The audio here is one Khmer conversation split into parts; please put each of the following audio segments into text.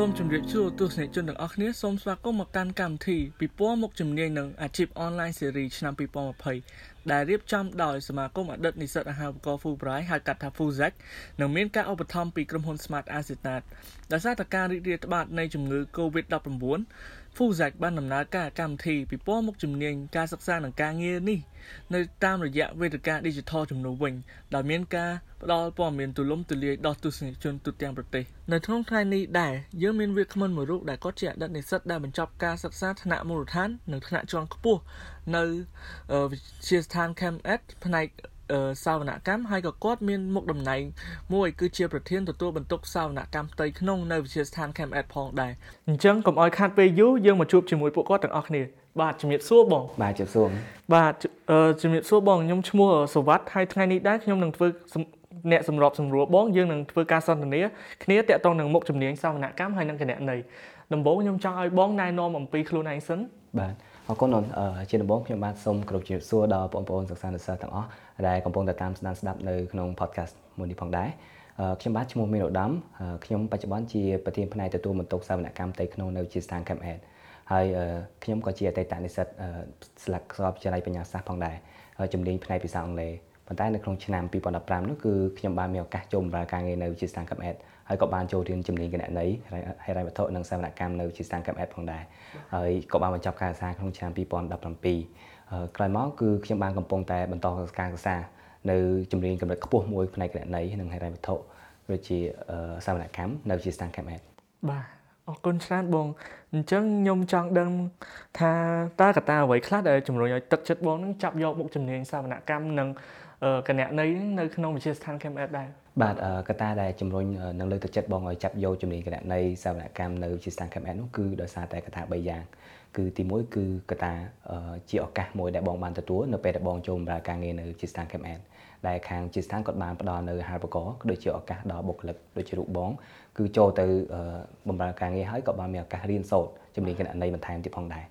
សូមជម្រាបសួរទស្សនិកជនទាំងអស់គ្នាសូមស្វាគមន៍មកកាន់កម្មវិធីពិព័រណ៍មុខជំនាញនិងអាជីពអនឡាញស៊េរីឆ្នាំ2020ដែលរៀបចំដោយសមាគមអតីតនិស្សិតអាហារូបករណ៍ Fulbright ហៅកាត់ថា Fuzac និងមានការឧបត្ថម្ភពីក្រុមហ៊ុន Smart Asiatat ដោយសារតែការរីករាលដាលនៃជំងឺ Covid-19 Fuzac បានដំណើរការកម្មវិធីពិព័រណ៍មុខជំនាញការសិក្សានិងការងារនេះនៅតាមរយៈវេទិកា Digital ជំនួសវិញដោយមានការផ្ដល់ព័ត៌មានទូលំទូលាយដល់ទស្សនិកជនទូទាំងប្រទេសនៅក្នុងថ្ងៃនេះដែរយើងមានវាគ្មិនមួយរូបដែលគាត់ជាអតីតនិស្សិតដែលបញ្ចប់ការសិក្សាថ្នាក់មូលដ្ឋាននិងថ្នាក់ជាន់ខ្ពស់នៅវិទ្យាស្ថាន ChemEd ផ្នែក សាវនកម្មហើយក៏គាត់មានមុខតំណែងមួយគឺជាប្រធានទទួលបន្ទុកសាវនកម្មផ្ទៃក្នុងនៅវិទ្យាស្ថាន ChemEd ផងដែរអញ្ចឹងកុំឲ្យខាត់ពេលយូរយើងមកជួបជាមួយពួកគាត់ទាំងអស់គ្នាបាទជំរាបសួរបងបាទជំរាបសួរបាទជំរាបសួរបងខ្ញុំឈ្មោះសវັດហើយថ្ងៃនេះដែរខ្ញុំនឹងធ្វើអ្នកសម្របសម្រួលបងយើងនឹងធ្វើការសន្ទនាគ្នាតាក់ទងនឹងមុខជំនាញសាវនកម្មហើយនិងគណនេយ្យដំបូងខ្ញុំចង់ឲ្យបងណែនាំអំពីខ្លួនឯងសិនបាទអរគុណជាដំបូងខ្ញុំបាទសូមគោរពជំរាបសួរដល់បងប្អូនសិក្សានិស្សិតទាំងអស់ ដែលកំពុងតែតាមស្ដាប់ស្ដាប់នៅក្នុង podcast មួយនេះផងដែរខ្ញុំបាទឈ្មោះមានឧត្តមខ្ញុំបច្ចុប្បន្នជាប្រធានផ្នែកទទួលបន្ទុកសាវនកម្មផ្ទៃក្នុងនៅជាស្ថាន Camp Ed ហើយខ្ញុំក៏ជាអតីតនិស្សិតស្លាកស្របវិទ្យាល័យបញ្ញាសាស្ត្រផងដែរជំនាញផ្នែកភាសាអង់គ្លេសប៉ុន្តែនៅក្នុងឆ្នាំ2015នោះគឺខ្ញុំបានមានឱកាសចូលបម្រើការងារនៅវិទ្យាស្ថាន Camp Ed ហើយក៏បានចូលរៀនជំនាញគណនេយ្យហិរញ្ញវត្ថុនិងសាវនកម្មនៅវិទ្យាស្ថាន Camp Ed ផងដែរហើយក៏បានបញ្ចប់ការសិក្សាក្នុងឆ្នាំ2017 ក្រោយមកគឺខ្ញុំបានកំពុងតែបន្តការសិក្សានៅជំនាញកម្រិតខ្ពស់មួយផ្នែកគណនេយ្យនិងហិរញ្ញវត្ថុដូចជាសាវនកម្មនៅវិទ្យាស្ថាន Camp Ed បាទអរគុណច្រើនបងអញ្ចឹងខ្ញុំចង់ដឹងថាតើកត្តាអ្វីខ្លះដែលជំរុញឲ្យទឹកចិត្តបងនឹងចាប់យកមុខជំនាញសាវនកម្មនិងគណនេយ្យនៅក្នុងវិទ្យាស្ថាន KMS ដែរបាទកត្តាដែលជំរុញនឹងលើកទឹកចិត្តបងឲ្យចាប់យកជំនាញគណនេយ្យសាវនកម្មនៅវិទ្យាស្ថាន KMS នោះគឺដោយសារតែកត្តា3យ៉ាង គឺទី1គឺកត្តាជាឱកាសមួយដែលបងបានទទួលនៅពេលដែលបងចូលបម្រើការងារនៅវិទ្យាស្ថាន KMS ដែលខាងជាស្ថានគាត់បានផ្ដល់នៅអាហារូបករណ៍ដូចជាឱកាសដល់បុគ្គលិកដូចជារូបបង គឺចូលទៅបម្រើការងារហើយក៏បានមានឱកាសរៀនសូត្រជំនាញគណនេយ្យបន្ថែមទៀតផងដែរ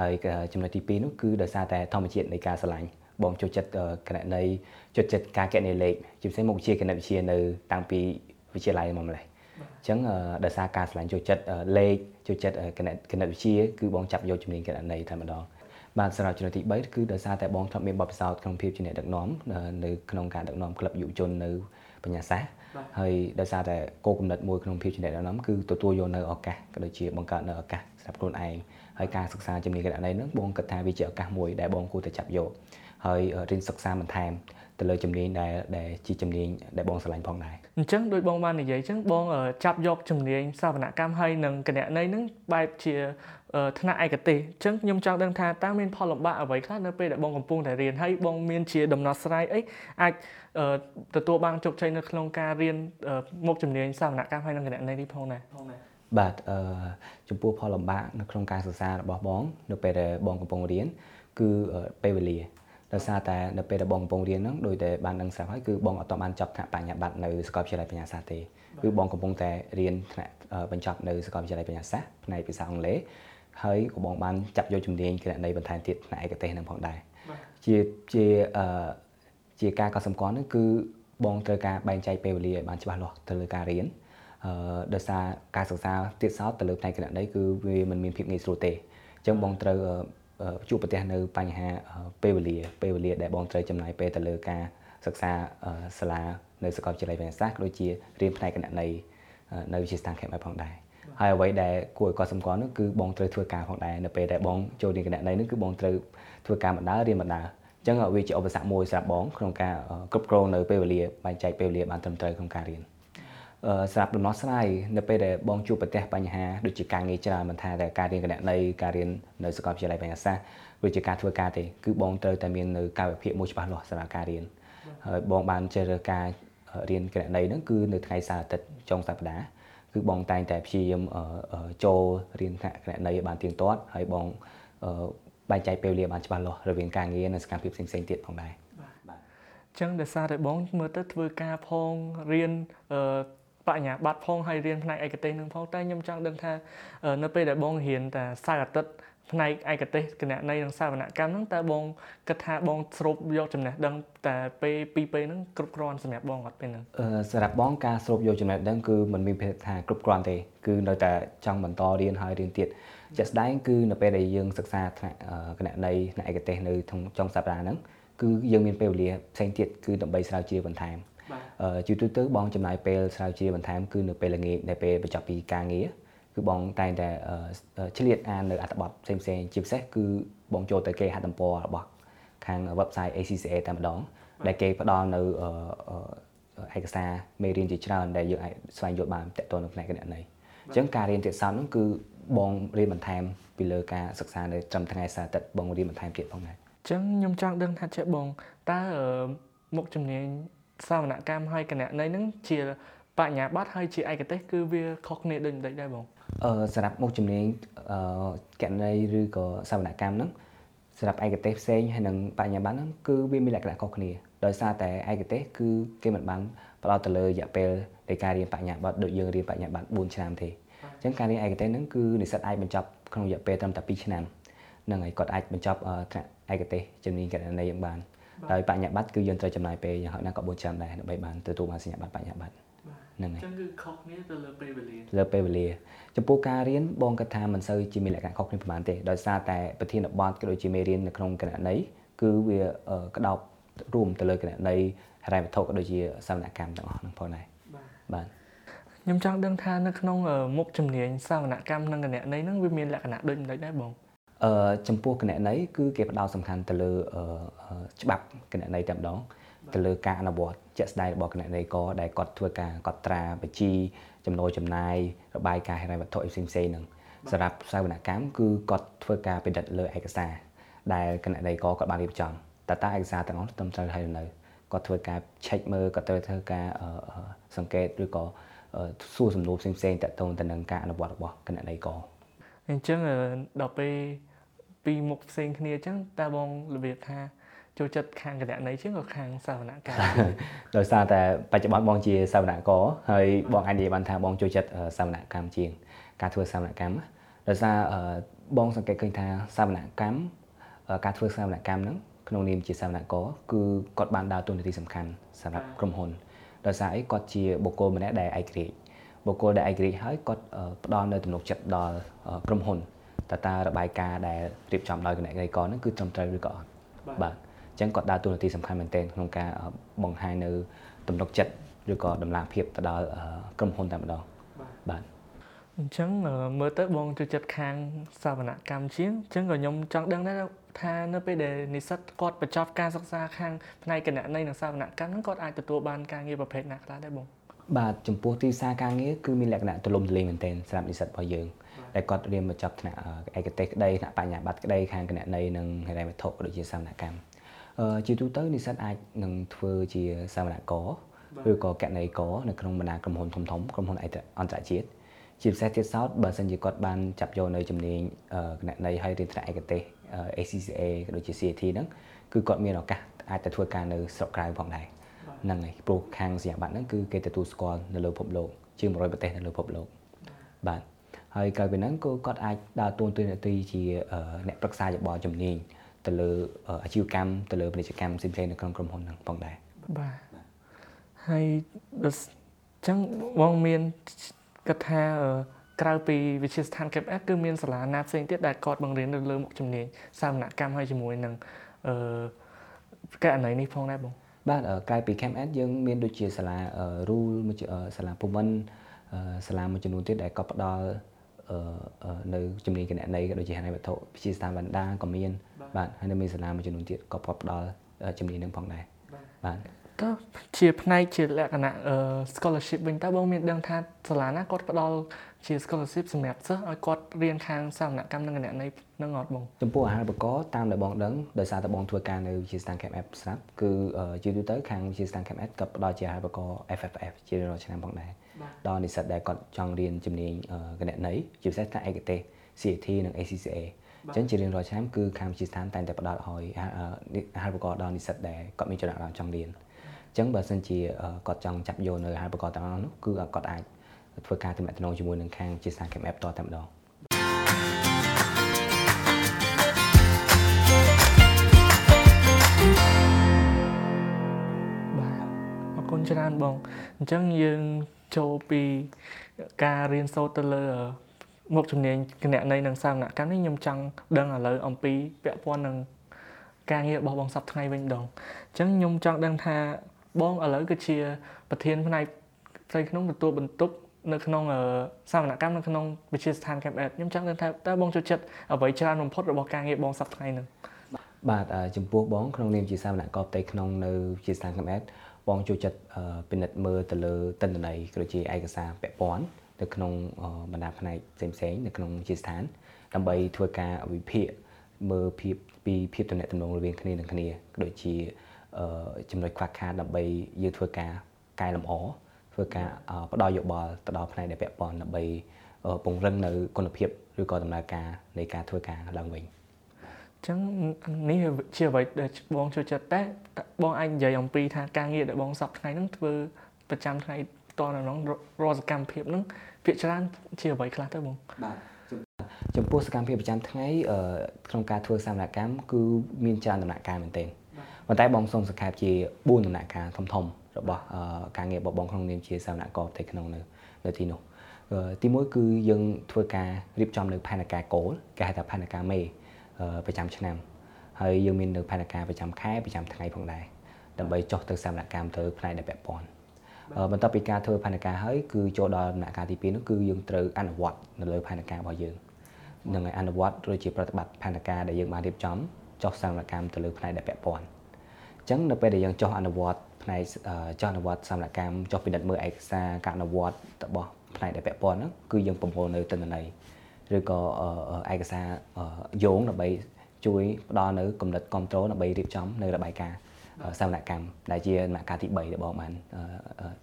ហើយចំណុចទី2នោះគឺដោយសារតែធម្មជាតិនៃការស្រឡាញ់បងចូលចិត្តគណនេយ្យចូលចិត្តការកណនលេខជាពិសេសមុខវិជ្ជាគណិតវិទ្យានៅតាំងពីវិទ្យាល័យមកម្លេះអញ្ចឹងដោយសារការឆ្លាញ់ចូលចិត្តលេខ ចូលចិត្តគណិតគណិតវិទ្យាគឺបងចាប់យកជំនាញគណនេយ្យតែម្ដងបាទសម្រាប់ចំណុចទី3គឺដោយសារតែបងធ្លាប់មានបទពិសោធន៍ក្នុងភាពជាអ្នកដឹកនាំនៅក្នុងការដឹកនាំក្លឹបយុវជននៅបញ្ញាសាស្ត្រហើយដោយសារតែគោលគំនិតមួយក្នុងភាពជាអ្នកដឹកនាំគឺទទួលយកនៅឱកាសក៏ដូចជាបង្កើតនៅឱកាស សម្រាប់ខ្លួនឯងហើយការសិក្សាជំនាញគណនេយ្យហ្នឹងបងគិតថាវាជាឱកាសមួយដែលបងគួរតែចាប់យកហើយរៀនសិក្សាបន្ថែមទៅលើជំនាញដែលដែលជាជំនាញដែលបងឆ្លាញ់ផងដែរអញ្ចឹងដោយបងបាននិយាយអញ្ចឹងបងចាប់យកជំនាញសាវនកម្មហើយនិងគណនេយ្យហ្នឹងបែបជាថ្នាក់ឯកទេសអញ្ចឹងខ្ញុំចង់ដឹងថាតើមានផលលំបាកអ្វីខ្លះនៅពេលដែលបងកំពុងតែរៀនហើយបងមានជាដំណោះស្រាយអីអាចទទួលបានជោគជ័យនៅក្នុងការរៀនមុខជំនាញសាវនកម្មហើយនិងគណនេយ្យនេះផងដែរផងដែរ បាទអឺចំពោះផលលំបាកនៅក្នុងការសិក្សារបស់បង នៅពេលដែលបងកំពុងរៀនគឺពេលវេលាដោយសារតែនៅពេលដែលបងកំពុងរៀនហ្នឹងដោយតែបានដឹងស្រាប់ហើយគឺបងអត់បានចប់ថ្នាក់បញ្ញាបត្រនៅសាកលវិទ្យាល័យបញ្ញាសាស្ត្រទេគឺបងកំពុងតែរៀនថ្នាក់បញ្ចប់នៅសាកលវិទ្យាល័យបញ្ញាសាស្ត្រផ្នែកភាសាអង់គ្លេសហើយក៏បងបានចាប់យកជំនាញគណនេយ្យបន្ថែមទៀតផ្នែកឯកទេសនឹងផងដែរជាជាអឺជាការកត់សម្គាល់នោះគឺបងត្រូវការបែងចែកពេលវេលាឲ្យបានច្បាស់លាស់ទៅលើការរៀនអឺ ដោយសារការសិក្សាទៀតសោតទៅលើផ្នែកគណនេយ្យគឺវាមិនមានភាពងាយស្រួលទេអញ្ចឹងបងត្រូវជួបប្រទះនៅបញ្ហាពេលវេលាពេលវេលាដែលបងត្រូវចំណាយពេលទៅលើការសិក្សាសាលានៅសាកលវិទ្យាល័យវិទ្យាសាស្ត្រដូចជារៀនផ្នែកគណនេយ្យនៅវិទ្យាស្ថានខេមរផងដែរហើយអ្វីដែលគួរឲ្យកត់សម្គាល់នោះគឺបងត្រូវធ្វើការផងដែរនៅពេលដែលបងចូលរៀនគណនេយ្យនោះគឺបងត្រូវធ្វើការបណ្ដើរៀនបណ្ដើអញ្ចឹងវាជាឧបសគ្គមួយសម្រាប់បងក្នុងការគ្រប់គ្រងនៅពេលវេលាបែងចែកពេលវេលាបានត្រឹមត្រូវក្នុងការរៀន សម្រាប់ដំណោះស្រាយនៅពេលដែលបងជួបប្រទះបញ្ហាដូចជាការងារច្រើនមិនថាតែការរៀនគណនេយ្យការរៀននៅសាកលវិទ្យាល័យបញ្ញាសាស្ត្រឬជាការធ្វើការទេគឺបងត្រូវតែមាននៅកាយវិភាគមួយច្បាស់លាស់សម្រាប់ការរៀនហើយបងបានជ្រើសរើសការរៀនគណនេយ្យហ្នឹងគឺនៅថ្ងៃសៅរ៍អាទិត្យចុងសប្តាហ៍គឺបងតែងតែព្យាយាមចូលរៀនថ្នាក់គណនេយ្យឲ្យបានទៀងទាត់ហើយបងបែងចែកពេលវេលាបានច្បាស់លាស់រវាងការងារនិងសកម្មភាពផ្សេងៗទៀតផងដែរបាទអញ្ចឹងដោយសារតែបងមើលទៅធ្វើការផងរៀន បញ្ញាបត្រផងហើយរៀនផ្នែកឯកទេសនឹងផងតែខ្ញុំចង់ដឹងថានៅពេលដែលបងរៀនតែសៅរ៍អាទិត្យផ្នែកឯកទេសគណនេយ្យនិងសាវនកម្មហ្នឹងតើបងគិតថាបងស្រូបយកចំណេះដឹងតែពេលពីពេលហ្នឹងគ្រប់គ្រាន់សម្រាប់បងអត់ពេលហ្នឹងអឺសម្រាប់បងការស្រូបយកចំណេះដឹងគឺมันមានភាពថាគ្រប់គ្រាន់ទេគឺនៅតែចង់បន្តរៀនហើយរៀនទៀតជាក់ស្ដែងគឺនៅពេលដែលយើងសិក្សាថ្នាក់គណនេយ្យថ្នាក់ឯកទេសនៅក្នុងចុងសប្តាហ៍ហ្នឹងគឺយើងមានពេលវេលាផ្សេងទៀតគឺដើម្បីស្រាវជ្រាវបន្ថែមអឺ ជាទូទៅបងចំណាយពេលស្រាវជ្រាវបន្ថែមគឺនៅពេលល្ងាចដែលពេលបញ្ចប់ពីការងារគឺបងតែងតែឆ្លៀតអាននៅអត្ថបទផ្សេងផ្សេងជាពិសេសគឺបងចូលទៅគេហទំព័ររបស់ខាង website ACCA តែម្ដងដែលគេផ្ដល់នៅឯកសារមេរៀនជាច្រើនដែលយើងអាចស្វែងយល់បានតទៅនៅផ្នែកគណនេយ្យអញ្ចឹងការរៀនទៀតសោតនោះគឺបងរៀនបន្ថែមពីលើការសិក្សានៅត្រឹមថ្ងៃសៅរ៍អាទិត្យបងរៀនបន្ថែមទៀតផងដែរអញ្ចឹងខ្ញុំចង់ដឹងថាចេះបងតើមុខជំនាញ សាវនកម្មហើយគណនេយ្យហ្នឹងជាបញ្ញាបត្រហើយជាឯកទេសគឺវាខុសគ្នាដូចម្ដេចដែរបងអឺសម្រាប់មុខជំនាញអឺកណន័យឬក៏សវនកម្មហ្នឹងសម្រាប់ឯកទេសផ្សេងហើយនិងបញ្ញាបត្រហ្នឹងគឺវាមានលក្ខណៈខុសគ្នាដោយសារតែឯកទេសគឺគេមិនបានផ្ដោតទៅលើរយៈពេលនៃការរៀនបញ្ញាបត្រដូចយើងរៀនបញ្ញាបត្រ4ឆ្នាំទេអញ្ចឹងការរៀនឯកទេសហ្នឹងគឺនិស្សិតអាចបញ្ចប់ក្នុងរយៈពេលត្រឹមតែ2ឆ្នាំហ្នឹងហើយគាត់អាចបញ្ចប់ថ្នាក់ឯកទេសជំនាញកណន័យយ៉ាងបាន ដោយបញ្ញាបត្រគឺយើងត្រូវចំណាយពេលយ៉ាងហោចណាស់ក៏4ឆ្នាំដែរដើម្បីបានទទួលបានសញ្ញាបត្របញ្ញាបត្រហ្នឹងហើយអញ្ចឹងគឺខុសគ្នាទៅលើពេលវេលាលើពេលវេលាចំពោះការរៀនបងគិតថាមិនសូវជាមានលក្ខណៈខុសគ្នាប្រហែលទេដោយសារតែប្រធានបទក៏ដូចជាមេរៀននៅក្នុងគណនេយ្យគឺវាក្តោបរួមទៅលើគណនេយ្យហិរញ្ញវត្ថុក៏ដូចជាសវនកម្មទាំងអស់ហ្នឹងផងដែរបាទខ្ញុំចង់ដឹងថានៅក្នុងមុខជំនាញសវនកម្មនិងគណនេយ្យហ្នឹងវាមានលក្ខណៈដូចម្តេចដែរបង អឺចំពោះគណនេយ្យគឺគេផ្ដោតសំខាន់ទៅលើច្បាប់គណនេយ្យតែម្ដងទៅលើការអនុវត្តជាក់ស្ដែងរបស់គណនេយ្យករដែលគាត់ធ្វើការកត់ត្រាបញ្ជីចំណូលចំណាយរបាយការណ៍ហិរញ្ញវត្ថុផ្សេងផ្សេងហ្នឹងសម្រាប់សាវនកម្មគឺគាត់ធ្វើការពិនិត្យលើឯកសារដែលគណនេយ្យករគាត់បានរៀបចំតើតើឯកសារទាំងអស់ត្រឹមត្រូវហើយនៅគាត់ធ្វើការ check មើលគាត់ត្រូវធ្វើការសង្កេតឬក៏សួរសំណួរផ្សេងផ្សេងតទៅទៅនឹងការអនុវត្តរបស់គណនេយ្យករអញ្ចឹងដល់ពេល ពីមុខផ្សេងគ្នាអញ្ចឹងតើបងរបៀបថាចូលចិត្តខាងគណនេយ្យជាងក៏ខាងសាវនកម្មដោយសារតែបច្ចុប្បន្នបងជាសាវនករហើយបងអាចនិយាយបានថាបងចូលចិត្តសាវនកម្មជាង ការធ្វើសាវនកម្មដោយសារបងសង្កេតឃើញថាសាវនកម្មការធ្វើសាវនកម្មហ្នឹងក្នុងនាមជាសាវនករគឺគាត់បានដើរតួនាទីសំខាន់សម្រាប់ក្រុមហ៊ុនដោយសារអីគាត់ជាបុគ្គលម្នាក់ដែលឯករាជ្យបុគ្គលដែលឯករាជ្យហើយគាត់ផ្ដល់នៅទំនុកចិត្តដល់ក្រុមហ៊ុន តើតើរបាយការណ៍ដែលរៀបចំដោយគណៈកម្មការហ្នឹងគឺត្រឹមត្រូវឬក៏អត់បាទចឹងគាត់ដើរតួនាទីសំខាន់មែនទែនក្នុងការបង្ហាញនៅទំនុកចិត្តឬក៏ដំណាភាពទៅដល់ក្រុមហ៊ុនតែម្ដងបាទអញ្ចឹងមើលទៅបងចូលចិត្តខាងសាវនកម្មជាងអញ្ចឹងក៏ខ្ញុំចង់ដឹងដែរថានៅពេលដែលនិស្សិតគាត់បញ្ចប់ការសិក្សាខាងផ្នែកគណនេយ្យនិងសាវនកម្មហ្នឹងគាត់អាចទទួលបានការងារប្រភេទណាខ្លះដែរបងបាទចំពោះទីផ្សារការងារគឺមានលក្ខណៈទូលំទូលាយមែនទែនសម្រាប់និស្សិតរបស់យើង ដែលគាត់រៀនបញ្ចប់ថ្នាក់ឯកទេសក្តីថ្នាក់បញ្ញាបត្រក្តីខាងគណនេយ្យនិងហិរញ្ញវត្ថុក៏ដូចជាសាវនកម្មជាទូទៅនិស្សិតអាចនឹងធ្វើជាសាវនករឬក៏កណេករនៅក្នុងបណ្ដាក្រុមហ៊ុនធំធំក្រុមហ៊ុនអន្តរជាតិជាពិសេសទៀតសោតបើសិនជាគាត់បានចាប់យកនៅជំនាញគណនេយ្យហើយរៀនថ្នាក់ឯកទេស ACCA ក៏ដូចជា CAT ហ្នឹងគឺគាត់មានឱកាសអាចទៅធ្វើការនៅស្រុកក្រៅផងដែរហ្នឹងហើយព្រោះខាងសញ្ញាបត្រហ្នឹងគឺគេទទួលស្គាល់នៅលើពិភពលោកជាង100ប្រទេសនៅលើពិភពលោកបាទ ហើយក្រៅពីហ្នឹងក៏គាត់អាចដើរតួនាទីជាអ្នកប្រឹក្សាយោបល់ជំនាញទៅលើអាជីវកម្មទៅលើពាណិជ្ជកម្មផ្សេងៗនៅក្នុងក្រុមហ៊ុនហ្នឹងផងដែរបាទហើយបើចឹងបងមានគិតថាក្រៅពីវិទ្យាស្ថាន KPS គឺមានសាលាណាផ្សេងទៀតដែលគាត់បង្រៀននៅលើមុខជំនាញសាមនកម្មហើយជាមួយនឹងអឺករណីនេះផងដែរបងបាទក្រៅពី KPS យើងមានដូចជាសាលា Rule សាលា Pullman សាលាមួយចំនួនទៀតដែលក៏ផ្ដល់ នៅជំនាញគណនេយ្យក៏ដូចជាហិរញ្ញវត្ថុវិទ្យាស្ថានបណ្ដាក៏មានបាទហើយនៅមានសាលាមួយចំនួនទៀតក៏ផ្ដល់ជំនាញនឹងផងដែរបាទ តើជាផ្នែកជាលក្ខណៈ scholarship វិញតើបងមានដឹងថាសាលាណាគាត់ផ្ដល់ជា scholarship សម្រាប់សិស្សឲ្យគាត់រៀនខាងសាមនកម្មនិងគណនេយ្យនឹងអត់បងចំពោះអាហារូបករណ៍តាមដែលបងដឹងដោយសារតែបងធ្វើការនៅវិទ្យាស្ថាន Camp App ស្រាប់គឺជាទូទៅខាងវិទ្យាស្ថាន Camp App ក៏ផ្ដល់ជាអាហារូបករណ៍ FFF ជារៀងរាល់ឆ្នាំផងដែរដល់និស្សិតដែលគាត់ចង់រៀនជំនាញគណនេយ្យជាពិសេសថាឯកទេស CAT និង ACCA អញ្ចឹងជារៀងរាល់ឆ្នាំគឺខាងវិទ្យាស្ថានតែងតែផ្ដល់ឲ្យអាហារូបករណ៍ដល់និស្សិតដែលគាត់មានចំណាប់អារម្មណ៍ចង់រៀនអញ្ចឹងបើសិនជាគាត់ចង់ចាប់យកនៅអាហារប្រកបទាំងអស់នោះគឺគាត់អាចធ្វើការទំនាក់ទំនងជាមួយនឹងខាងជាសា Game App តតែម្ដងបាទអរគុណច្រើនបងអញ្ចឹងយើងចូលពីការរៀនសូត្រទៅលើមុខជំនាញគណនេយ្យនិងសាមណកម្មនេះខ្ញុំចង់ដឹងឥឡូវអំពីពាក់ព័ន្ធនឹងការងាររបស់បងសប្តាហ៍ថ្ងៃវិញម្ដងអញ្ចឹងខ្ញុំចង់ដឹងថា បងឥឡូវគឺជាប្រធានផ្នែកផ្ទៃក្នុងទទួលបន្ទុកនៅក្នុងសាវនកម្មនៅក្នុងវិទ្យាស្ថាន Camp Ed ខ្ញុំចង់ដឹងថាតើបងចូលចិត្តអ្វីច្រើនបំផុតរបស់ការងារបងសប្តាហ៍ថ្ងៃហ្នឹងបាទចំពោះបងក្នុងនាមជាសាវនកម្មផ្ទៃក្នុងនៅវិទ្យាស្ថាន Camp Ed បងចូលចិត្តពិនិត្យមើលទៅលើទិន្នន័យក៏ជាឯកសារពាក់ព័ន្ធនៅក្នុងបណ្ដាផ្នែកផ្សេងៗនៅក្នុងជាស្ថានដើម្បីធ្វើការវិភាគមើលភាពពីភាពតំណែងតំណងរវាងគ្នានឹងគ្នាដូចជា ចំណុចខ្វះខាតដើម្បីយើងធ្វើការកែលម្អធ្វើការផ្ដល់យោបល់ទៅដល់ផ្នែកដែលពាក់ព័ន្ធដើម្បីពង្រឹងនៅគុណភាពឬក៏ដំណើរការនៃការធ្វើការឡើងវិញអញ្ចឹងនេះជាអ្វីដែលបងចូលចិត្តតែបងអាចនិយាយអំពីថាការងារដែលបងសពថ្ងៃហ្នឹងធ្វើប្រចាំថ្ងៃតនៅក្នុងរសកម្មភាពហ្នឹងភាគច្រើនជាអ្វីខ្លះទៅបងបាទចំពោះសកម្មភាពប្រចាំថ្ងៃក្នុងការធ្វើសកម្មកម្មគឺមានច្រើនដំណាក់កាលមែនទែន ប៉ុន្តែបងសូមសង្ខេបជា4ដំណាក់កាលធំធំរបស់ការងាររបស់បងក្នុងនាមជាសវនករផ្ទៃក្នុងនៅនៅទីនោះទីមួយគឺយើងធ្វើការរៀបចំនៅផែនការគោលគេហៅថាផែនការមេប្រចាំឆ្នាំហើយយើងមាននៅផែនការប្រចាំខែប្រចាំថ្ងៃផងដែរដើម្បីចុះទៅសកម្មកម្មទៅផ្នែកដែលពាក់ព័ន្ធបន្ទាប់ពីការធ្វើផែនការហើយគឺចូលដល់ដំណាក់កាលទី2នោះគឺយើងត្រូវអនុវត្តនៅលើផែនការរបស់យើងនឹងឲ្យអនុវត្តឬជាប្រតិបត្តិផែនការដែលយើងបានរៀបចំចុះសកម្មកម្មទៅលើផ្នែកដែលពាក់ព័ន្ធអញ្ចឹងនៅពេលដែលយើងចុះអនុវត្តផ្នែកចុះអនុវត្តសកម្មកម្មចុះពិនិត្យមើលឯកសារការអនុវត្តរបស់ផ្នែកដែលពាក់ព័ន្ធហ្នឹងគឺយើងប្រមូលនៅទិន្នន័យឬក៏ឯកសារយោងដើម្បីជួយផ្ដល់នៅគំនិតគ្រប់គ្រងដើម្បីរៀបចំនៅរបាយការណ៍សវនកម្មដែលជាដំណាក់កាលទី3ដែលបងបាន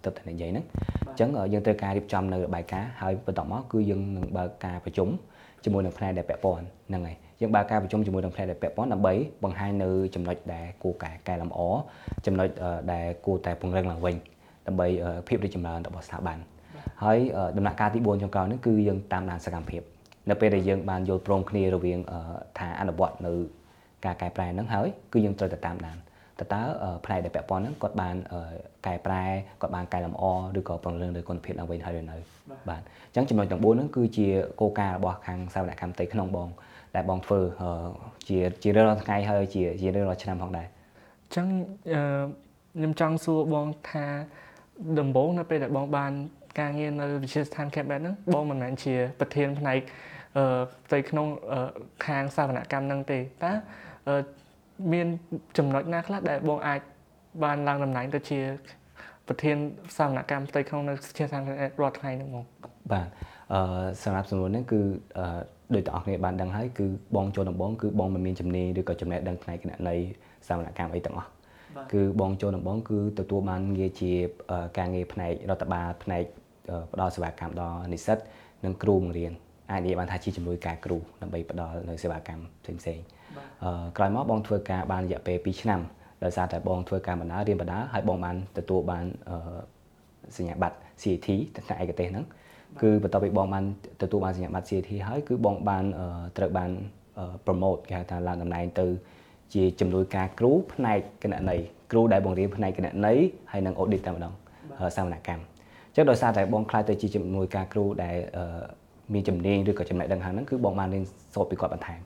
ទៅតែនិយាយហ្នឹងអញ្ចឹងយើងត្រូវការរៀបចំនៅរបាយការណ៍ហើយបន្ទាប់មកគឺយើងនឹងបើកការប្រជុំជាមួយនឹងផ្នែកដែលពាក់ព័ន្ធហ្នឹងហើយ យើងបើកការប្រជុំជាមួយនឹងផ្នែកដែលពាក់ព័ន្ធដើម្បីបង្ហាញនៅចំណុចដែលគួរកែកែលម្អចំណុចដែលគួរតែពង្រឹងឡើងវិញដើម្បីភាពរីកចម្រើនរបស់ស្ថាប័នហើយដំណាក់កាលទី4ចុងក្រោយនេះគឺយើងតាមដានសកម្មភាពនៅពេលដែលយើងបានយល់ព្រមគ្នារវាងថាអនុវត្តនៅការកែប្រែហ្នឹងហើយគឺយើងត្រូវតែតាមដានតើតើផ្នែកដែលពាក់ព័ន្ធហ្នឹងគាត់បានកែប្រែគាត់បានកែលម្អឬក៏ពង្រឹងលើគុណភាពឡើងវិញហើយឬនៅបាទអញ្ចឹងចំណុចទាំង4ហ្នឹងគឺជាគោលការណ៍របស់ខាងសាវនកម្មផ្ទៃក្នុងបង ដែលបងធ្វើជាជារៀងរាល់ថ្ងៃហើយជាជារៀងរាល់ឆ្នាំផងដែរអញ្ចឹងខ្ញុំចង់សួរបងថាដំបូងនៅពេលដែលបងបានការងារនៅវិទ្យាស្ថាន Campbell ហ្នឹងបងមិនមែនជាប្រធានផ្នែកផ្ទៃក្នុងខាងសាវនកម្មហ្នឹងទេតើមានចំណុចណាខ្លះដែលបងអាចបានឡើងតំណែងទៅជាប្រធានសាវនកម្មផ្ទៃក្នុងនៅជាសាធារណៈរដ្ឋថ្ងៃហ្នឹងមកបាទអឺសម្រាប់សំណួរនេះគឺអឺ ដោយទាំងអស់គ្នាបានដឹងហើយគឺបងចូលដំបងគឺបងមិនមានជំនាញឬក៏ចំណេះដឹងផ្នែកគណនេយ្យសាវនកម្មអីទាំងអស់គឺបងចូលដំបងគឺទទួលបានងារជាការងារផ្នែករដ្ឋបាលផ្នែកផ្ដល់សេវាកម្មដល់និស្សិតនិងគ្រូបង្រៀនអាចនិយាយបានថាជាជំនួយការគ្រូដើម្បីផ្ដល់នៅសេវាកម្មផ្សេងៗក្រោយមកបងធ្វើការបានរយៈពេល2ឆ្នាំដោយសារតែបងធ្វើការបណ្ដារៀនបណ្ដាហើយបងបានទទួលបានសញ្ញាបត្រ CAT ថ្នាក់ឯកទេសហ្នឹង គឺបន្ទាប់ពីបងបានទទួលបានសញ្ញាបត្រ CAT ហើយគឺបងបានត្រូវបាន promote គេហៅថាឡើងតំណែងទៅជាជំនួយការគ្រូផ្នែកគណនេយ្យគ្រូដែលបង្រៀនផ្នែកគណនេយ្យហើយនិង audit តែម្ដងសវនកម្មអញ្ចឹងដោយសារតែបងខ្លាចទៅជាជំនួយការគ្រូដែលមានជំនាញឬក៏ចំណេះដឹងខាងហ្នឹងគឺបងបានរៀនសូត្រពីគាត់បន្ថែម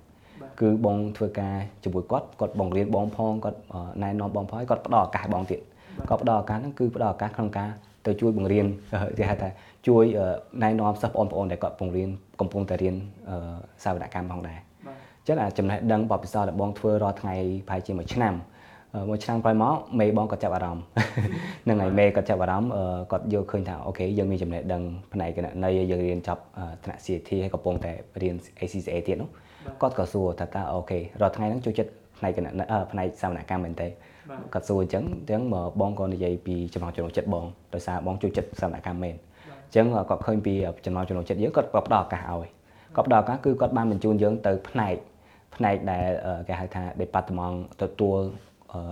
គឺបងធ្វើការជាមួយគាត់គាត់បងរៀនបងផងគាត់ណែនាំបងផងគាត់ផ្ដល់ឱកាសបងទៀតគាត់ផ្ដល់ឱកាសហ្នឹងគឺផ្ដល់ឱកាសក្នុងការ ទៅជួយបង្រៀនគេហៅថាជួយណែនាំសិស្សបងប្អូនដែលគាត់ពង្រៀនកំពុងតែរៀនសាវនកម្មផងដែរអញ្ចឹងអាចំណេះដឹងបបិសោដែលបងធ្វើរាល់ថ្ងៃប្រហែលជាមួយឆ្នាំមួយឆ្នាំក្រោយមកមេបងក៏ចាប់អារម្មណ៍នឹងហើយមេក៏ចាប់អារម្មណ៍គាត់យល់ឃើញថាអូខេយើងមានចំណេះដឹងផ្នែកគណនេយ្យយើងរៀនចប់ថ្នាក់ CAT ហើយកំពុងតែរៀន ACCA ទៀតនោះគាត់ក៏សួរថាតើអូខេរាល់ថ្ងៃហ្នឹងចូលចិត្តផ្នែកគណនេយ្យផ្នែកសវនកម្មមែនទេ គាត់សួរអញ្ចឹងអញ្ចឹងបងក៏និយាយពីចំណងចំណុចចិត្តបងដោយសារបងចូលចិត្តសវនកម្មមែនអញ្ចឹងគាត់ឃើញពីចំណងចំណុចចិត្តយើងគាត់ក៏ផ្ដល់ឱកាសឲ្យគាត់ផ្ដល់ឱកាសគឺគាត់បានបញ្ជូនយើងទៅផ្នែកផ្នែកដែលគេហៅថា department ទទួល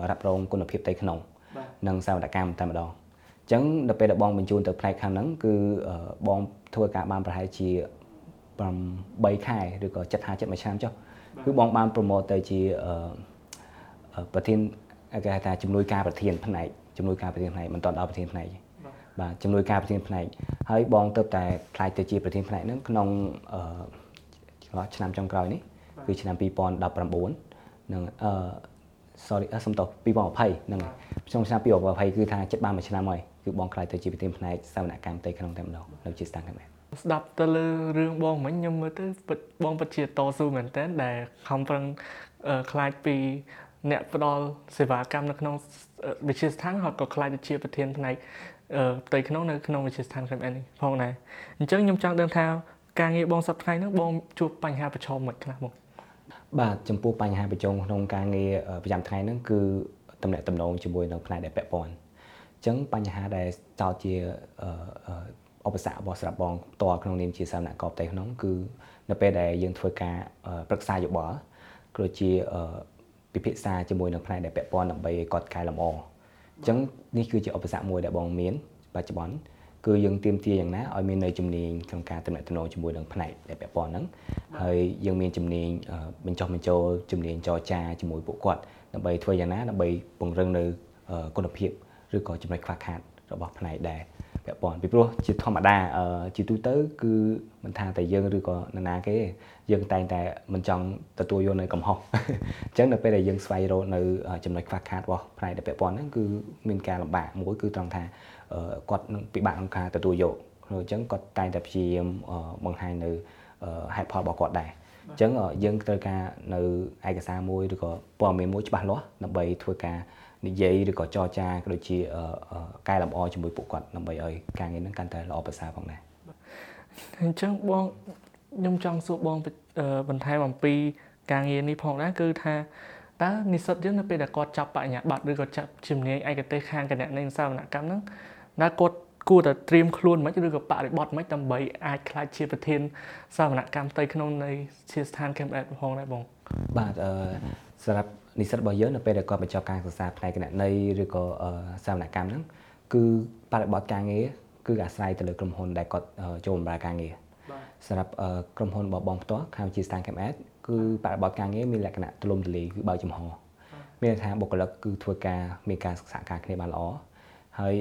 រ៉ាប់រងគុណភាពផ្ទៃក្នុងនិងសវនកម្មតែម្ដងអញ្ចឹងដល់ពេលដែលបងបញ្ជូនទៅផ្នែកខាងហ្នឹងគឺបងធ្វើការបានប្រហែលជា8ខែឬក៏7 5 7មួយឆ្នាំចុះគឺបងបានប្រម៉ូទទៅជាប្រធាន គេហៅថាជំនួយការប្រធានផ្នែកជំនួយការប្រធានផ្នែកមិនតដល់ប្រធានផ្នែកបាទជំនួយការប្រធានផ្នែកហើយបងទៅតែខ្លាយទៅជាប្រធានផ្នែកហ្នឹងក្នុងអឺឆ្នាំចុងក្រោយនេះគឺឆ្នាំ2019នឹងអឺ sorry សុំតោះ2020ហ្នឹងក្នុងឆ្នាំ2020គឺថាចិត្តបានមួយឆ្នាំហើយគឺបងខ្លាយទៅជាប្រធានផ្នែកសវនកម្មផ្ទៃក្នុងតែម្ដងនៅជាស្តាំងកម្មស្ដាប់ទៅលើរឿងបងមិញខ្ញុំមើលទៅបងពិតជាតស៊ូមែនតើដែលខំប្រឹងខ្លាចពី អ្នកផ្ដល់សេវាកម្មនៅក្នុងវិទ្យាស្ថានហើយក៏ខ្លាចទៅជាប្រធានផ្នែកផ្ទៃក្នុងនៅក្នុងវិទ្យាស្ថាន KMN នេះផងដែរអញ្ចឹងខ្ញុំចង់ដឹងថាការងារបងសប្តាហ៍ហ្នឹងបងជួបបញ្ហាប្រឈមមិនខ្លះបងបាទចំពោះបញ្ហាប្រឈមក្នុងការងារប្រចាំថ្ងៃហ្នឹងគឺតំណែងតំណងជាមួយនឹងផ្នែកដែលពាក់ព័ន្ធអញ្ចឹងបញ្ហាដែលចោតជាឧបសគ្គរបស់ស្រាប់បងផ្ទាល់ក្នុងនាមជាសាមណកបផ្ទៃក្នុងគឺនៅពេលដែលយើងធ្វើការប្រឹក្សាយោបល់ក៏ជា ពិភាក្សាជាមួយនឹងផ្នែកដែលពាក់ព័ន្ធដើម្បីឲ្យគាត់កែលម្អអញ្ចឹងនេះគឺជាឧបសគ្គមួយដែលបងមានបច្ចុប្បន្នគឺយើងទៀមទាយ៉ាងណាឲ្យមាននៅជំនាញក្នុងការតំណែងជាមួយនឹងផ្នែកដែលពាក់ព័ន្ធហ្នឹងហើយយើងមានជំនាញបញ្ចុះបញ្ចូលជំនាញចរចាជាមួយពួកគាត់ដើម្បីធ្វើយ៉ាងណាដើម្បីពង្រឹងនៅគុណភាពឬក៏ចំណុចខ្វះខាតរបស់ផ្នែកដែរ ពាក់ព័ន្ធពីព្រោះជាធម្មតាជាទូទៅគឺមិនថាតែយើងឬក៏នរណាគេយើងតែងតែមិនចង់ទទួលយកនៅកំហុសអញ្ចឹងនៅពេលដែលយើងស្វែងរកនៅចំណុចខ្វះខាតរបស់ផ្នែកដែលពាក់ព័ន្ធហ្នឹងគឺមានការលំបាកមួយគឺត្រង់ថាគាត់នឹងពិបាកក្នុងការទទួលយកអញ្ចឹងគាត់តែងតែព្យាយាមបង្ហាញនៅហេតុផលរបស់គាត់ដែរអញ្ចឹងយើងត្រូវការនៅឯកសារមួយឬក៏ព័ត៌មានមួយច្បាស់លាស់ដើម្បីធ្វើការ និយាយឬក៏ចរចាក៏ដូចជាកែលម្អជាមួយពួកគាត់ដើម្បីឲ្យការងារហ្នឹងកាន់តែល្អប្រសើរផងដែរអញ្ចឹងបងខ្ញុំចង់សួរបងបន្ថែមអំពីការងារនេះផងដែរគឺថាតើនិស្សិតយើងនៅពេលដែលគាត់ចាប់បញ្ញាបត្រឬក៏ចាប់ជំនាញឯកទេសខាងគណនេយ្យសាវនកម្មហ្នឹងតើគាត់គួរតែត្រៀមខ្លួនមិនឬក៏បរិបត្តិមិនដើម្បីអាចខ្លាចជាប្រធានសាវនកម្មផ្ទៃក្នុងនៃជាស្ថាន Camp Ed ផងដែរបងបាទអឺសម្រាប់ និស្សិតរបស់យើងនៅពេលដែលគាត់បញ្ចប់ការសិក្សាផ្នែកគណនេយ្យឬក៏សាវនកម្មហ្នឹងគឺបរិបត្តិការងារគឺអាស្រ័យទៅលើក្រុមហ៊ុនដែលគាត់ចូលបម្រើការងារសម្រាប់ក្រុមហ៊ុនរបស់បងផ្ទាល់ខាងជា Stan Camp Ed គឺបរិបត្តិការងារមានលក្ខណៈទូលំទូលាយគឺបើកចំហមានន័យថាបុគ្គលិកគឺធ្វើការមានការសិក្សាការគ្នាបានល្អហើយ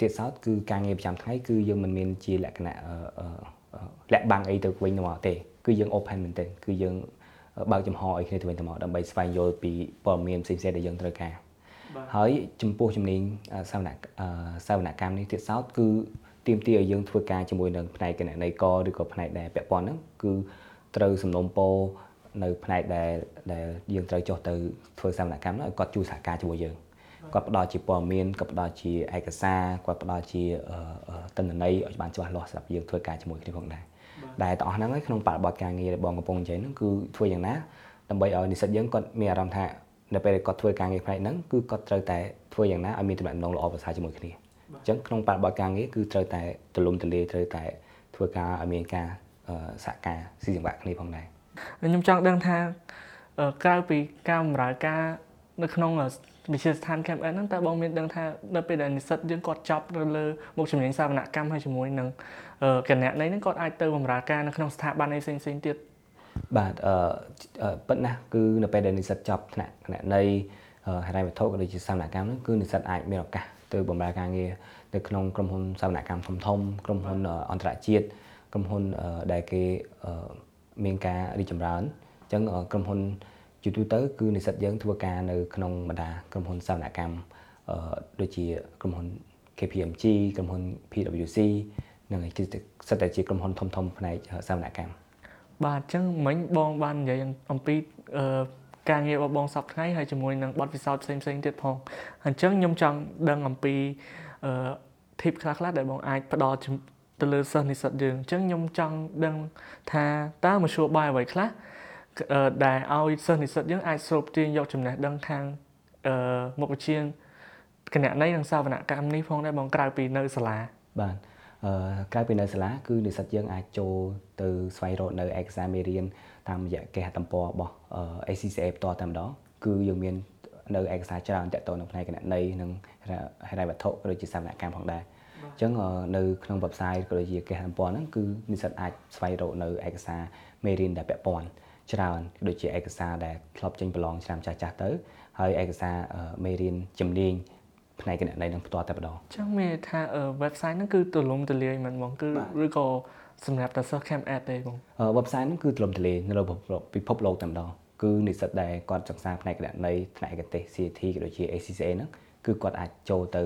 ទៀតសោតគឺការងារប្រចាំថ្ងៃគឺយើងមិនមានជាលក្ខណៈលាក់បាំងអីទៅវិញទៅមកទេគឺយើង open មែនទែនគឺយើង បើកចំហឲ្យគ្នាទៅវិញទៅមកដើម្បីស្វែងយល់ពីព័ត៌មានផ្សេងៗដែលយើងត្រូវការហើយចំពោះជំនាញសាវនសាវនកម្មនេះទៀតសោតគឺទាមទារឲ្យយើងធ្វើការជាមួយនឹងផ្នែកគណនេយ្យកឬក៏ផ្នែកដែលពាក់ព័ន្ធហ្នឹងគឺត្រូវសំណុំពរនៅផ្នែកដែលដែលយើងត្រូវចុះទៅធ្វើសាវនកម្មហ្នឹងឲ្យគាត់ជួយសហការជាមួយយើងគាត់ផ្ដល់ជាព័ត៌មានគាត់ផ្ដល់ជាឯកសារគាត់ផ្ដល់ជាទិន្នន័យឲ្យបានច្បាស់លាស់សម្រាប់យើងធ្វើការជាមួយគ្នាផងដែរ ដែលទាំងអស់ហ្នឹងក្នុងបរិបទការងាររបស់បងកំពុងនិយាយហ្នឹងគឺធ្វើយ៉ាងណាដើម្បីឲ្យនិស្សិតយើងគាត់មានអារម្មណ៍ថានៅពេលគាត់ធ្វើការងារផ្នែកហ្នឹងគឺគាត់ត្រូវតែធ្វើយ៉ាងណាឲ្យមានទំនាក់ទំនងល្អប្រសើរជាមួយគ្នាអញ្ចឹងក្នុងបរិបទការងារគឺត្រូវតែទូលំទូលាយត្រូវតែធ្វើការឲ្យមានការសហការស៊ីសង្វាក់គ្នាផងដែរខ្ញុំចង់ដឹងថាក្រៅពីការបម្រើការ នៅក្នុងវិទ្យាស្ថាន Camp Ed ហ្នឹងតើបងមានដឹងថានៅពេលដែលនិស្សិតយើងគាត់ចប់ទៅលើមុខជំនាញសាវនកម្មហើយជាមួយនឹងគណៈនៃហ្នឹងគាត់អាចទៅបម្រើការនៅក្នុងស្ថាប័នផ្សេងផ្សេងទៀតបាទអឺពិតណាស់គឺនៅពេលដែលនិស្សិតចប់ថ្នាក់គណៈនៃហិរញ្ញវត្ថុក៏ដូចជាសាវនកម្មហ្នឹងគឺនិស្សិតអាចមានឱកាសទៅបម្រើការងារនៅក្នុងក្រុមហ៊ុនសាវនកម្មធំធំក្រុមហ៊ុនអន្តរជាតិក្រុមហ៊ុនដែលគេមានការរីកចម្រើនអញ្ចឹងក្រុមហ៊ុន ជាទូទៅគឺនិស្សិតយើងធ្វើការនៅក្នុងបណ្ដាក្រុមហ៊ុនសាវនកម្មដូចជាក្រុមហ៊ុន KPMG ក្រុមហ៊ុន PwC និងសិតតែជាក្រុមហ៊ុនធំធំផ្នែកសាវនកម្មបាទអញ្ចឹងមិញបងបាននិយាយអំពីការងាររបស់បងសប្តាហ៍ថ្ងៃហើយជាមួយនឹងបទពិសោធន៍ផ្សេងផ្សេងទៀតផងអញ្ចឹងខ្ញុំចង់ដឹងអំពីអឺ tip ខ្លះៗដែលបងអាចផ្ដល់ទៅលើសិស្សនិស្សិតយើងអញ្ចឹងខ្ញុំចង់ដឹងថាតើមធ្យោបាយអ្វីខ្លះ ដែលឲ្យសិស្សនិស្សិតយើងអាចស្រូបទាញយកចំណេះដឹងខាងអឺមុខវិជ្ជាគណនេយ្យនិងសាវនកម្មនេះផងដែរបងក្រៅពីនៅសាលាបាទអឺក្រៅពីនៅសាលាគឺនិស្សិតយើងអាចចូលទៅស្វែងរកនៅឯកសារមេរៀនតាមរយៈគេហទំព័ររបស់ ACCA ផ្ទាល់តែម្ដងគឺយើងមាននៅឯកសារច្រើនតាក់ទងនឹងផ្នែកគណនេយ្យនិងហិរញ្ញវត្ថុក៏ដូចជាសាវនកម្មផងដែរអញ្ចឹងនៅក្នុង website ក៏ដូចជាគេហទំព័រហ្នឹងគឺនិស្សិតអាចស្វែងរកនៅឯកសារមេរៀនដែលពាក់ព័ន្ធ ច្រើនដូចជាឯកសារដែលធ្លាប់ចេញប្រឡងឆ្នាំចាស់ចាស់ទៅហើយឯកសារមេរៀនជំនាញផ្នែកគណនេយ្យនឹងផ្ទាល់តែម្ដងចឹងមានថា website ហ្នឹងគឺទូលំទូលាយមែនបងគឺឬក៏សម្រាប់តែសិស្ស Camp Ad ទេបង website ហ្នឹងគឺទូលំទូលាយនៅលើពិភពលោកតែម្ដងគឺនិស្សិតដែលគាត់សិក្សាផ្នែកគណនេយ្យផ្នែកឯកទេស CT ក៏ដូចជា ACCA ហ្នឹងគឺគាត់អាចចូលទៅ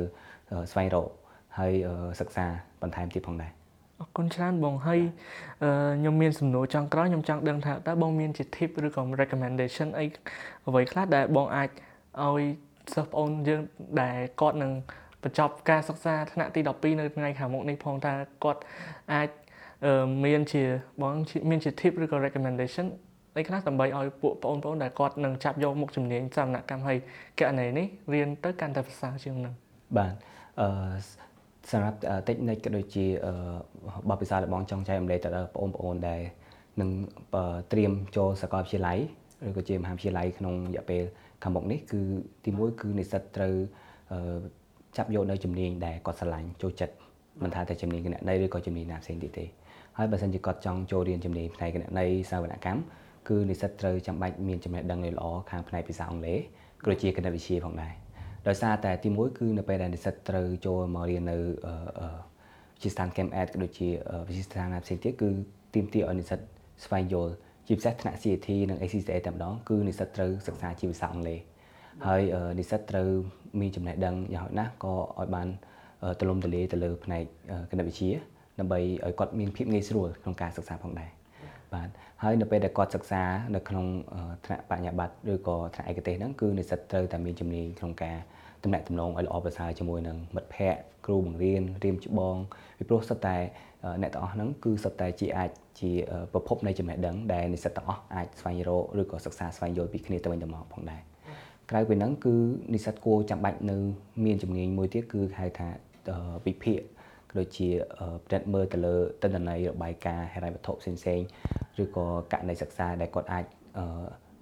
ស្វែងរកហើយសិក្សាបន្ថែមទៀតផងដែរ អរគុណច្រើនបងហើយខ្ញុំមានសំណួរចង់ក្រោយខ្ញុំចង់ដឹងថាតើបងមានជា tip ឬក៏ recommendation អីអ្វីខ្លះដែលបងអាចឲ្យសិស្សប្អូនយើងដែលគាត់នឹងបញ្ចប់ការសិក្សាថ្នាក់ទី12នៅថ្ងៃខាងមុខនេះផងថាគាត់អាចមានជាបងមានជា tip ឬក៏ recommendation អីខ្លះដើម្បីឲ្យពួកបងប្អូនដែលគាត់នឹងចាប់យកមុខជំនាញសមនកម្មហើយកណនីនេះរៀនទៅកាន់តែប្រសើរជាងនឹងបាទអឺ សម្រាប់ technique ក៏ដូចជាបទពិសោធន៍របស់ចង់ចែករំលែកទៅដល់បងប្អូនដែលនឹងត្រៀមចូលសាកលវិទ្យាល័យឬក៏ជាមហាវិទ្យាល័យក្នុងរយៈពេលខាងមុខនេះគឺទីមួយគឺនិស្សិតត្រូវចាប់យកនៅជំនាញដែលគាត់ស្រឡាញ់ចូលចិត្តមិនថាតែជំនាញគណនេយ្យឬក៏ជំនាញណាផ្សេងទៀតទេហើយបើសិនជាគាត់ចង់ចូលរៀនជំនាញផ្នែកគណនេយ្យសាវនកម្មគឺនិស្សិតត្រូវចាំបាច់មានចំណេះដឹងល្អខាងផ្នែកភាសាអង់គ្លេសក៏ដូចជាគណិតវិទ្យាផងដែរ ដោយសារតែទីមួយគឺនៅពេលដែលនិស្សិតត្រូវចូលមករៀននៅវិទ្យាស្ថាន Chem Ed ក៏ដូចជាវិទ្យាស្ថានផ្សេងទៀតគឺទីមទីឲ្យនិស្សិតស្វែងយល់ជាពិសេសថ្នាក់ CAT និង ACCA តែម្ដងគឺនិស្សិតត្រូវសិក្សាជាភាសាអង់គ្លេសហើយនិស្សិតត្រូវមានចំណេះដឹងយ៉ាងហោចណាស់ក៏ឲ្យបានទូលំទូលាយទៅលើផ្នែកគណិតវិទ្យាដើម្បីឲ្យគាត់មានភាពងាយស្រួលក្នុងការសិក្សាផងដែរ បាទហើយនៅពេលដែលគាត់សិក្សានៅក្នុងថ្នាក់បញ្ញាបត្រឬក៏ថ្នាក់ឯកទេសហ្នឹងគឺនិស្សិតត្រូវតែមានជំនាញក្នុងការតំណាក់តំណងឲ្យល្អប្រសើរជាមួយនឹងមិត្តភ័ក្តិគ្រូបង្រៀនរៀមច្បងពីព្រោះសិតតែអ្នកទាំងអស់ហ្នឹងគឺសិតតែជាអាចជាប្រភពនៃចំណេះដឹងដែលនិស្សិតទាំងអស់អាចស្វែងរកឬក៏សិក្សាស្វែងយល់ពីគ្នាទៅវិញទៅមកផងដែរក្រៅពីហ្នឹងគឺនិស្សិតគួរចាំបាច់នៅមានជំនាញមួយទៀតគឺហៅថាវិភាគក៏ ដូចជាពិនិត្យមើលទៅលើទិន្នន័យរបាយការណ៍ហិរញ្ញវត្ថុផ្សេងៗឬក៏ករណីសិក្សាដែលគាត់អាច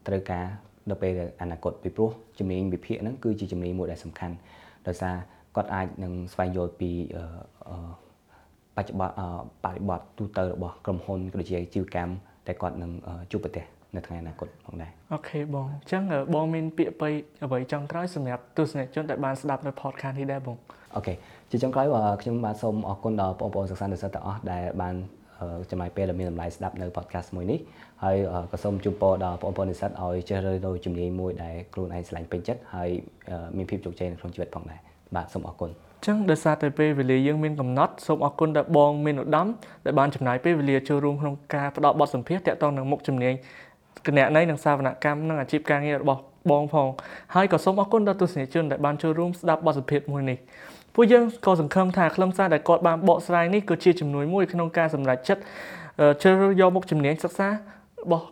ត្រូវការនៅពេលអនាគតពីព្រោះជំនាញវិភាគហ្នឹងគឺជាជំនាញមួយដែលសំខាន់ដោយសារគាត់អាចនឹងស្វែងយល់ពីបច្ចុប្បន្នបរិបទទូទៅរបស់ក្រុមហ៊ុនក៏ដូចជាអាជីវកម្មដែលគាត់នឹងជួបប្រទះនៅថ្ងៃអនាគតផងដែរអូខេបងអញ្ចឹងបងមានពាក្យពេចន៍អ្វីចង់ក្រោយសម្រាប់ទស្សនិកជនដែលបានស្ដាប់នៅ podcast នេះដែរបងអូខេ ជាចុងក្រោយខ្ញុំបាទសូមអរគុណដល់បងប្អូនសិក្សានិស្សិតទាំងអស់ដែលបានចំណាយពេលដ៏មានតម្លៃស្ដាប់នៅ podcast មួយនេះហើយក៏សូមជូនពរដល់បងប្អូននិស្សិតឲ្យចេះរើទៅជំនាញមួយដែលខ្លួនឯងឆ្លាញ់ពេញចិត្តហើយមានភាពជោគជ័យនៅក្នុងជីវិតផងដែរបាទសូមអរគុណចឹងដោយសារតែពេលវេលាយើងមានកំណត់សូមអរគុណដល់បងមានឧត្តមដែលបានចំណាយពេលវេលាចូលរួមក្នុងការផ្ដល់បទសម្ភាសន៍ទាក់ទងនឹងមុខជំនាញគណនេយ្យនិងសាវនកម្មនិងអាជីពការងាររបស់បងផងហើយក៏សូមអរគុណដល់ទស្សនិកជនដែលបានចូលរួមស្ដាប់បទសម្ភាសន៍មួយនេះ ពួកយើងក៏សង្ឃឹមថាខ្លឹមសារដែលគាត់បានបកស្រាយនេះក៏ជាជំនួយមួយក្នុងការសម្រេចចិត្តជ្រើសរើសយកមុខជំនាញសិក្សារបស់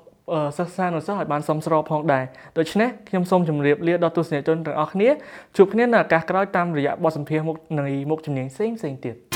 សិក្សានុសិស្សឲ្យបានសមស្របផងដែរដូច្នេះខ្ញុំសូមជម្រាបលាដល់ទស្សនិកជនទាំងអស់គ្នាជួបគ្នានៅឱកាសក្រោយតាមរយៈបទសម្ភាសន៍មុខនៃមុខជំនាញផ្សេងៗទៀត